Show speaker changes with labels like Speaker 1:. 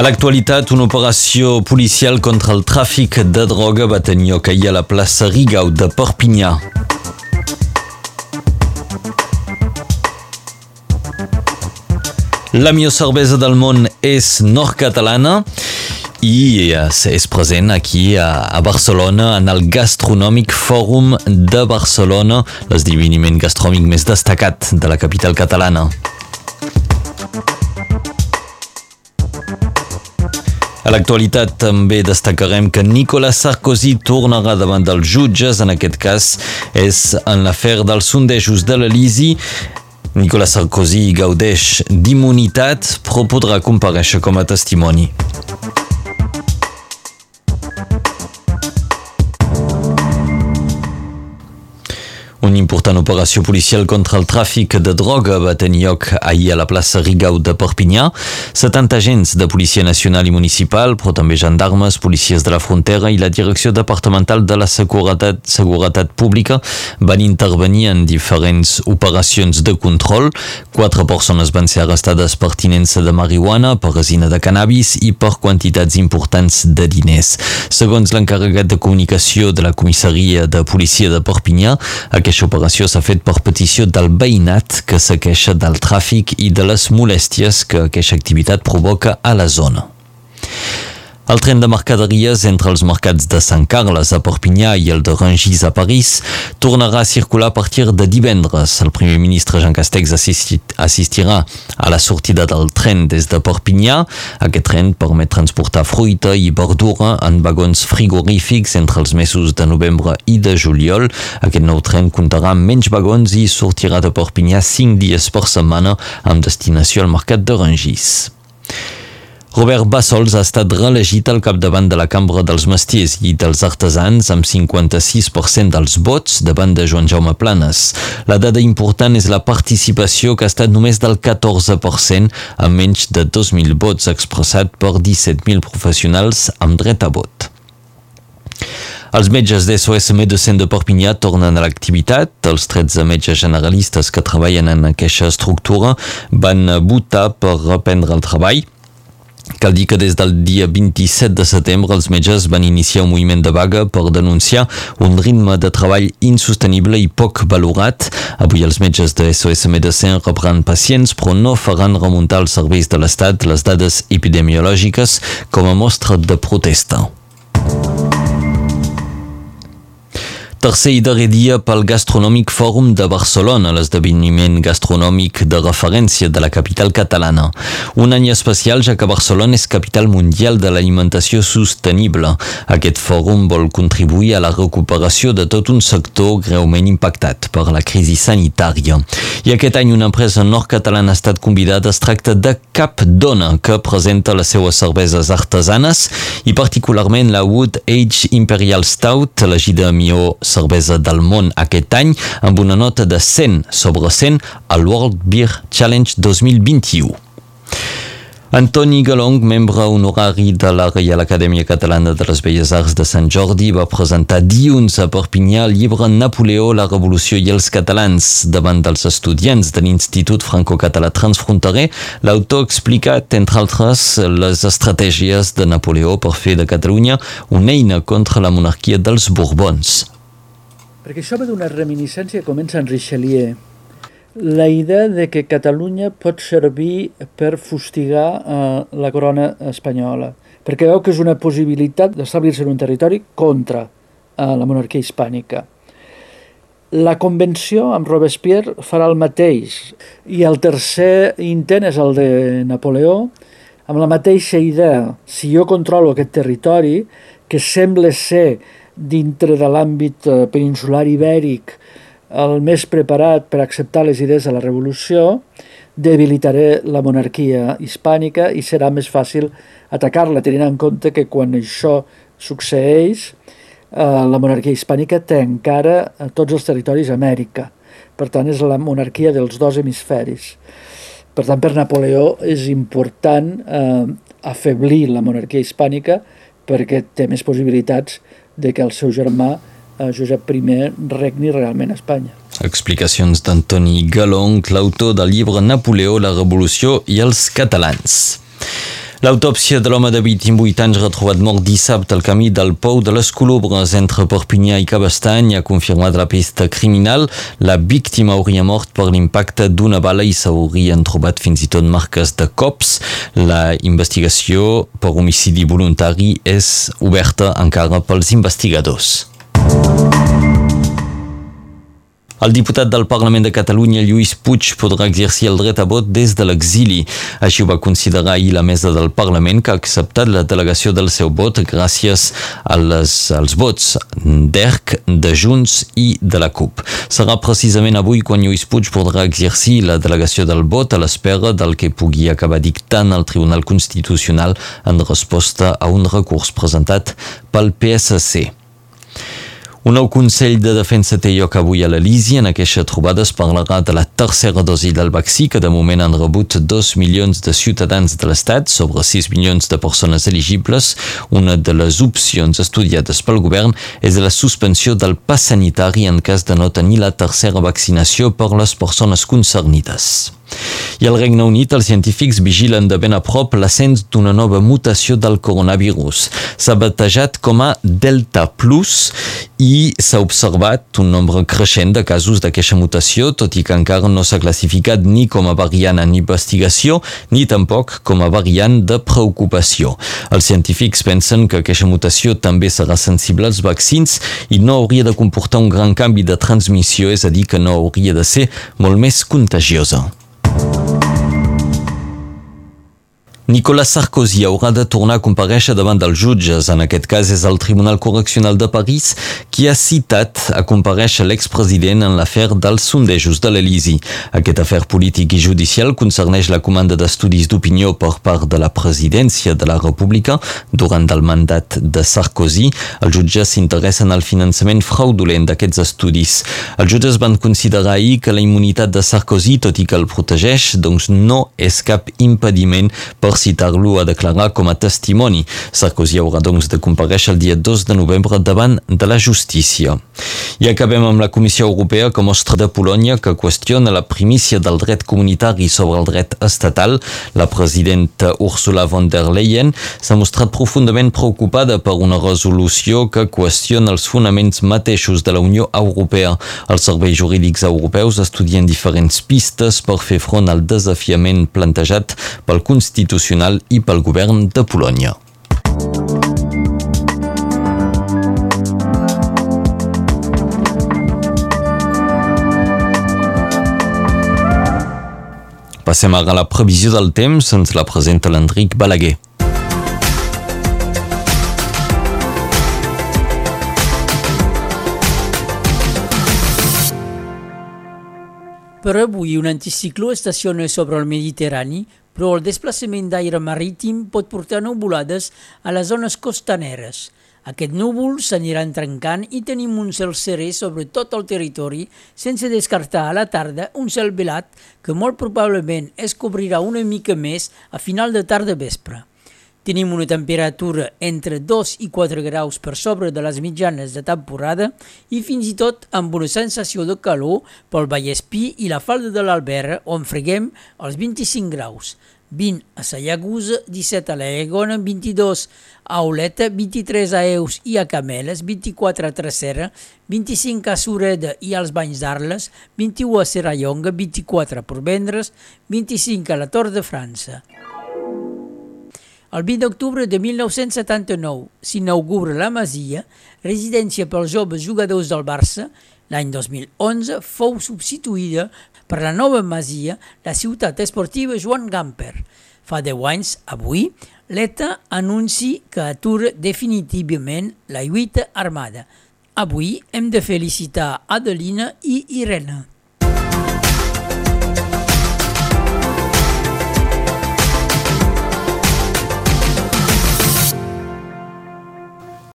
Speaker 1: A l'actualitat, una operació policial contra el tràfic de droga va tenir lloc ahir a la plaça Rigau de Perpinyà. La millor cervesa del món és nord-catalana i és present aquí a Barcelona en el Gastronòmic Fòrum de Barcelona, l'esdeveniment gastronòmic més destacat de la capital catalana. A l'actualitat també destacarem que Nicolas Sarkozy tornarà davant dels jutges, en aquest cas és en l'afer dels sondejos de l'Elisi. Nicolas Sarkozy gaudeix d'immunitat, però podrà compareixer com a testimoni. Una important operació policial contra el tràfic de droga va tenir lloc ahir a la plaça Rigau de Perpinyà. 70 agents de Policia Nacional i Municipal, però també gendarmes, policies de la frontera i la Direcció Departamental de la Seguretat, Seguretat Pública van intervenir en diferents operacions de control. Quatre persones van ser arrestades per tinença de marihuana, per resina de cannabis i per quantitats importants de diners. Segons l'encarregat de comunicació de la comissaria de policia de Perpinyà, aquest aquesta operació s'ha fet per petició del veïnat que se queixa del tràfic i de les molèsties que aquesta activitat provoca a la zona. El tren de mercaderies entre els mercats de Sant Carles a Perpinyà i el de Rangis a París tornarà a circular a partir de divendres. El primer ministre Jean Castex assistirà a la sortida del tren des de Perpinyà. Aquest tren permet transportar fruita i verdura en vagons frigorífics entre els mesos de novembre i de juliol. Aquest nou tren comptarà amb menys vagons i sortirà de Perpinyà cinc dies per setmana amb destinació al mercat de Rangis. Robert Bassols ha estat reelegit al capdavant de la Cambra dels Mestiers i dels Artesans amb 56% dels vots davant de Joan Jaume Planes. La dada important és la participació que ha estat només del 14% amb menys de 2.000 vots expressat per 17.000 professionals amb dret a vot. Els metges de SOS Medicine de Perpinyà tornen a l'activitat. Els 13 metges generalistes que treballen en aquesta estructura van votar per reprendre el treball. Cal dir que des del dia 27 de setembre els metges van iniciar un moviment de vaga per denunciar un ritme de treball insostenible i poc valorat. Avui els metges de SOS Medicine reprenen pacients però no faran remuntar els serveis de l'Estat les dades epidemiològiques com a mostra de protesta. Tercer i darrer dia pel Gastronòmic Fòrum de Barcelona, l'esdeveniment gastronòmic de referència de la capital catalana. Un any especial ja que Barcelona és capital mundial de l'alimentació sostenible. Aquest fòrum vol contribuir a la recuperació de tot un sector greument impactat per la crisi sanitària. I aquest any una empresa nord-catalana ha estat convidada. Es tracta de Cap Dona, que presenta les seues cerveses artesanes i particularment la Wood Age Imperial Stout, elegida millor cervesa del món aquest any amb una nota de 100 sobre 100 al World Beer Challenge 2021. Antoni Galong, membre honorari de la Reial Acadèmia Catalana de les Belles Arts de Sant Jordi, va presentar dilluns a Perpinyà el llibre Napoleó, la Revolució i els Catalans. Davant dels estudiants de l'Institut Franco-Català Transfronterer, l'autor ha explicat, entre altres, les estratègies de Napoleó per fer de Catalunya una eina contra la monarquia dels Borbons.
Speaker 2: Perquè això ve d'una reminiscència que comença en Richelieu. La idea de que Catalunya pot servir per fustigar eh, la corona espanyola, perquè veu que és una possibilitat d'establir-se en un territori contra eh, la monarquia hispànica. La convenció amb Robespierre farà el mateix i el tercer intent és el de Napoleó amb la mateixa idea. Si jo controlo aquest territori, que sembla ser dintre de l'àmbit eh, peninsular ibèric el més preparat per acceptar les idees de la revolució, debilitaré la monarquia hispànica i serà més fàcil atacar-la, tenint en compte que quan això succeeix, eh, la monarquia hispànica té encara tots els territoris a Amèrica. Per tant, és la monarquia dels dos hemisferis. Per tant, per Napoleó és important eh, afeblir la monarquia hispànica perquè té més possibilitats de que el seu germà eh, Josep I regni realment a Espanya.
Speaker 1: Explicacions d'Antoni Galong, l'autor del llibre Napoleó, la revolució i els catalans. L'autòpsia de l'home de 28 anys retrobat mort dissabte al camí del Pou de les Colobres entre Perpinyà i Cabestany ha confirmat la pista criminal. La víctima hauria mort per l'impacte d'una bala i s'haurien trobat fins i tot marques de cops. La investigació per homicidi voluntari és oberta encara pels investigadors. El diputat del Parlament de Catalunya, Lluís Puig, podrà exercir el dret a vot des de l'exili. Així ho va considerar ahir la mesa del Parlament, que ha acceptat la delegació del seu vot gràcies a les, als vots d'ERC, de Junts i de la CUP. Serà precisament avui quan Lluís Puig podrà exercir la delegació del vot a l'espera del que pugui acabar dictant el Tribunal Constitucional en resposta a un recurs presentat pel PSC. Un nou Consell de Defensa té lloc avui a l'Elisi. En aquesta trobada es parlarà de la tercera dosi del vaccí, que de moment han rebut 2 milions de ciutadans de l'Estat, sobre 6 milions de persones elegibles. Una de les opcions estudiades pel govern és la suspensió del pas sanitari en cas de no tenir la tercera vaccinació per les persones concernides. I al Regne Unit, els científics vigilen de ben a prop l'ascens d'una nova mutació del coronavirus. S'ha batejat com a Delta Plus i s'ha observat un nombre creixent de casos d'aquesta mutació, tot i que encara no s'ha classificat ni com a variant en investigació ni tampoc com a variant de preocupació. Els científics pensen que aquesta mutació també serà sensible als vaccins i no hauria de comportar un gran canvi de transmissió, és a dir, que no hauria de ser molt més contagiosa. Nicolas Sarkozy haurà de tornar a compareixer davant dels jutges. En aquest cas és el Tribunal Correccional de París qui ha citat a compareixer l'expresident en l'afer dels sondejos de l'Elisi. Aquest afer polític i judicial concerneix la comanda d'estudis d'opinió per part de la presidència de la República durant el mandat de Sarkozy. Els jutges s'interessen al finançament fraudulent d'aquests estudis. Els jutges van considerar ahir que la immunitat de Sarkozy, tot i que el protegeix, doncs no és cap impediment per citar-lo a declarar com a testimoni. Sarkozy haurà doncs de compareixer el dia 2 de novembre davant de la justícia. I acabem amb la Comissió Europea que mostra de Polònia que qüestiona la primícia del dret comunitari sobre el dret estatal. La presidenta Ursula von der Leyen s'ha mostrat profundament preocupada per una resolució que qüestiona els fonaments mateixos de la Unió Europea. Els serveis jurídics europeus estudien diferents pistes per fer front al desafiament plantejat pel Constitucional nacional i pel govern de Polònia. Passem ara a la previsió del temps, ens la presenta l'Enric Balaguer.
Speaker 3: Per avui, un anticicló estaciona sobre el Mediterrani però el desplaçament d'aire marítim pot portar nuvolades a les zones costaneres. Aquest núvol s'aniran trencant i tenim un cel serè sobre tot el territori, sense descartar a la tarda un cel velat que molt probablement es cobrirà una mica més a final de tarda vespre. Tenim una temperatura entre 2 i 4 graus per sobre de les mitjanes de temporada i fins i tot amb una sensació de calor pel Vallespí i la falda de l'Alberra on freguem els 25 graus. 20 a Sayagusa, 17 a l'Aegona, 22 a Oleta, 23 a Eus i a Cameles, 24 a Trecera, 25 a Sureda i als Banys d'Arles, 21 a Serrallonga, 24 a Porvendres, 25 a la Tor de França. El 20 d'octubre de 1979 s'inaugura la Masia, residència pels joves jugadors del Barça. L'any 2011 fou substituïda per la nova Masia, la ciutat esportiva Joan Gamper. Fa 10 anys, avui, l'ETA anunci que atura definitivament la lluita armada. Avui hem de felicitar Adelina i Irene.